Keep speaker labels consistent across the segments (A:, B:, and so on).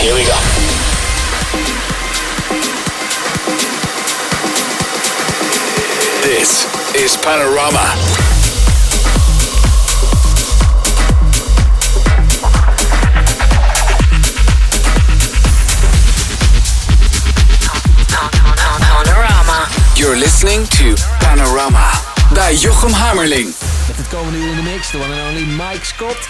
A: Here we go. This is Panorama. You're listening to Panorama bij Jochem Hammerling.
B: Met het komende uur in de mix, de one and only Mike Scott.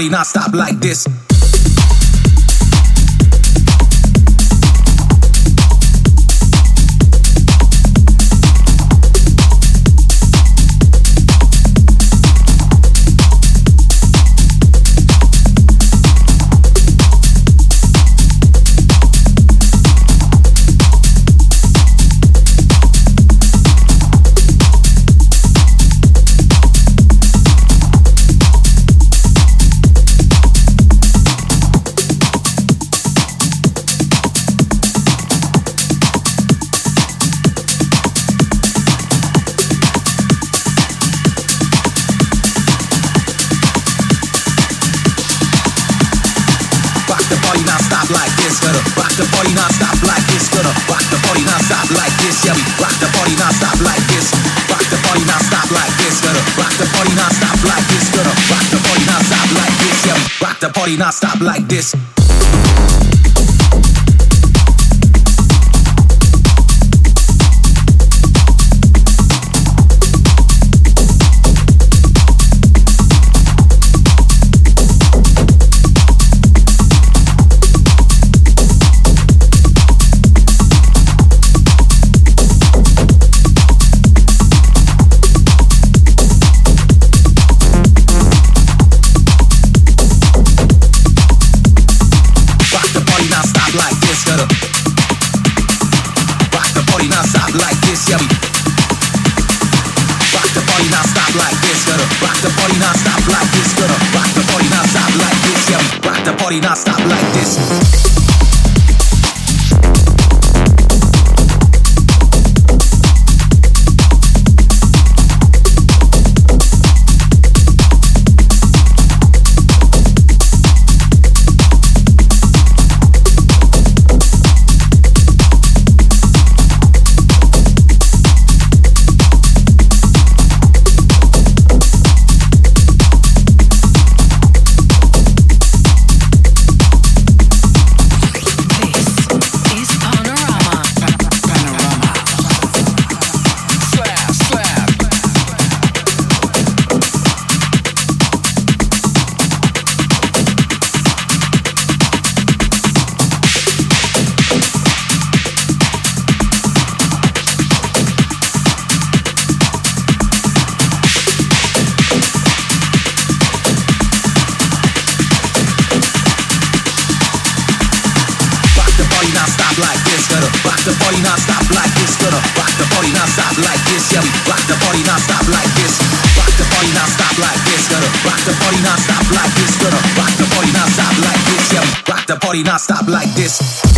C: Party not stop like this. Like this. Stop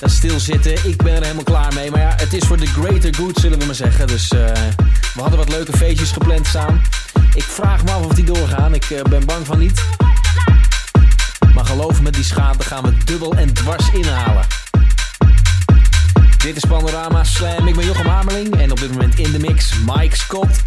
D: Dat stilzitten, ik ben er helemaal klaar mee. Maar ja, het is voor the greater good, zullen we maar zeggen. Dus uh, we hadden wat leuke feestjes gepland staan. Ik vraag me af of die doorgaan. Ik uh, ben bang van niet. Maar geloof me, die schade gaan we dubbel en dwars inhalen. Dit is Panorama Slam. Ik ben Jochem Hamerling. En op dit moment in de mix Mike Scott.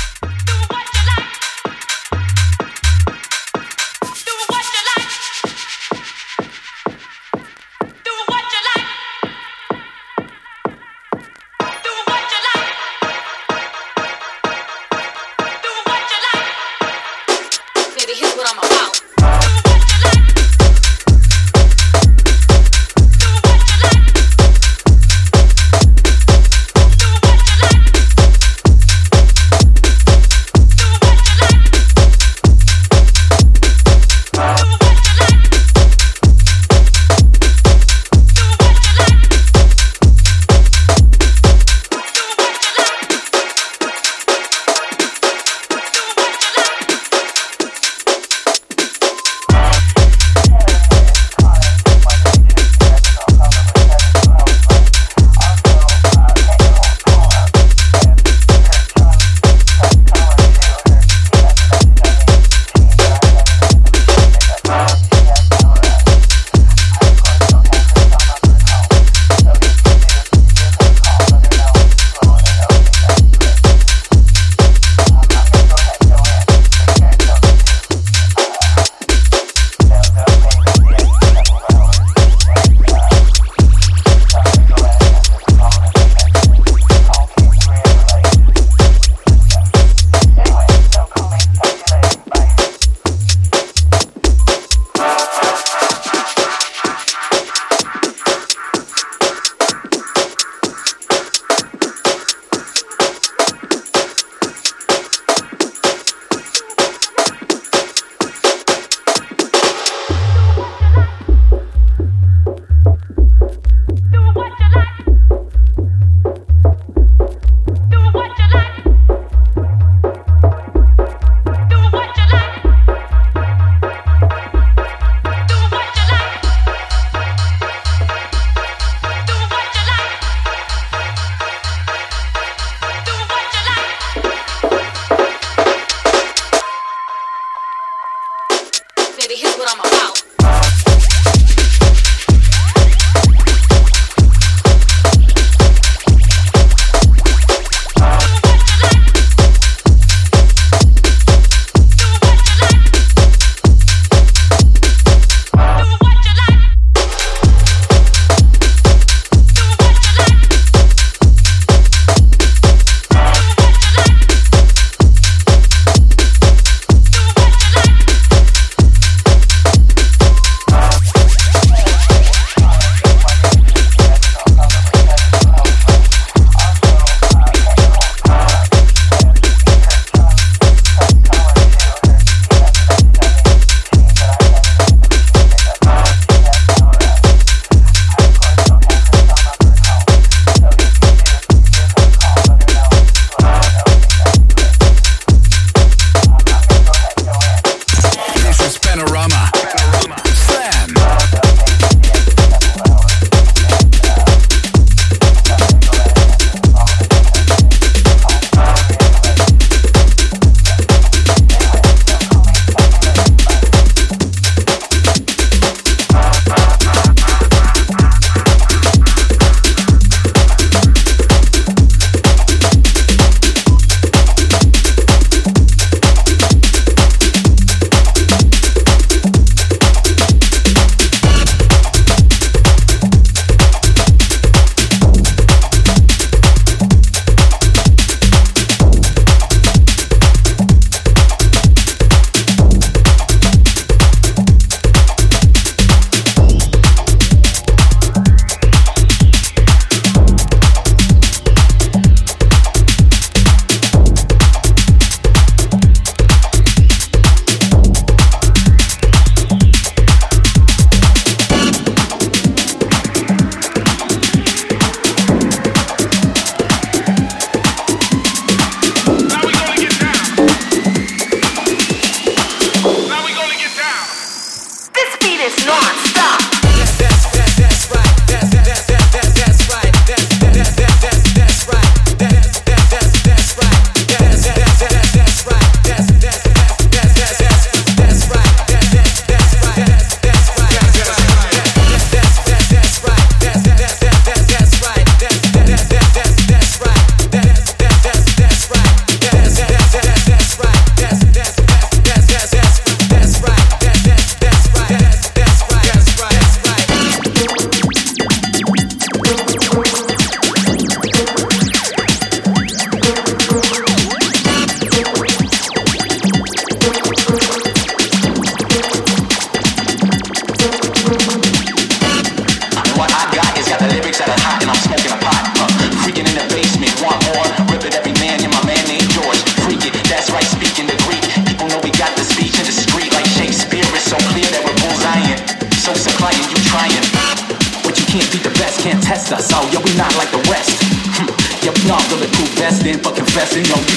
B: Investing, for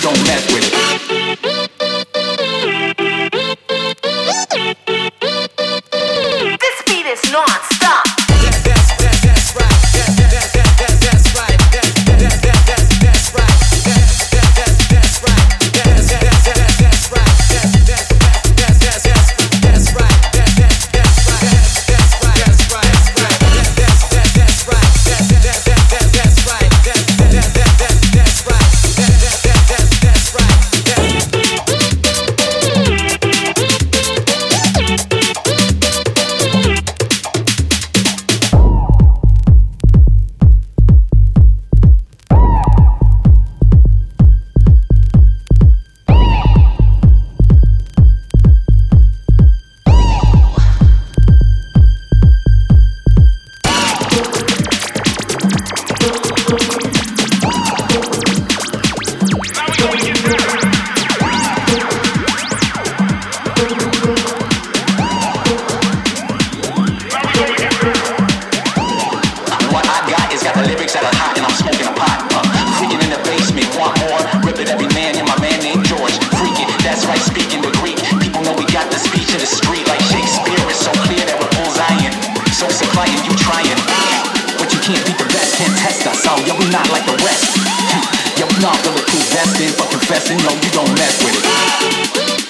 B: not bulletproof vesting for confessing. No, you don't mess with it.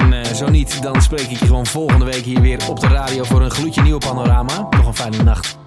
E: En eh, zo niet, dan spreek ik je gewoon volgende week hier weer op de radio voor een gloedje nieuw panorama. Nog een fijne nacht.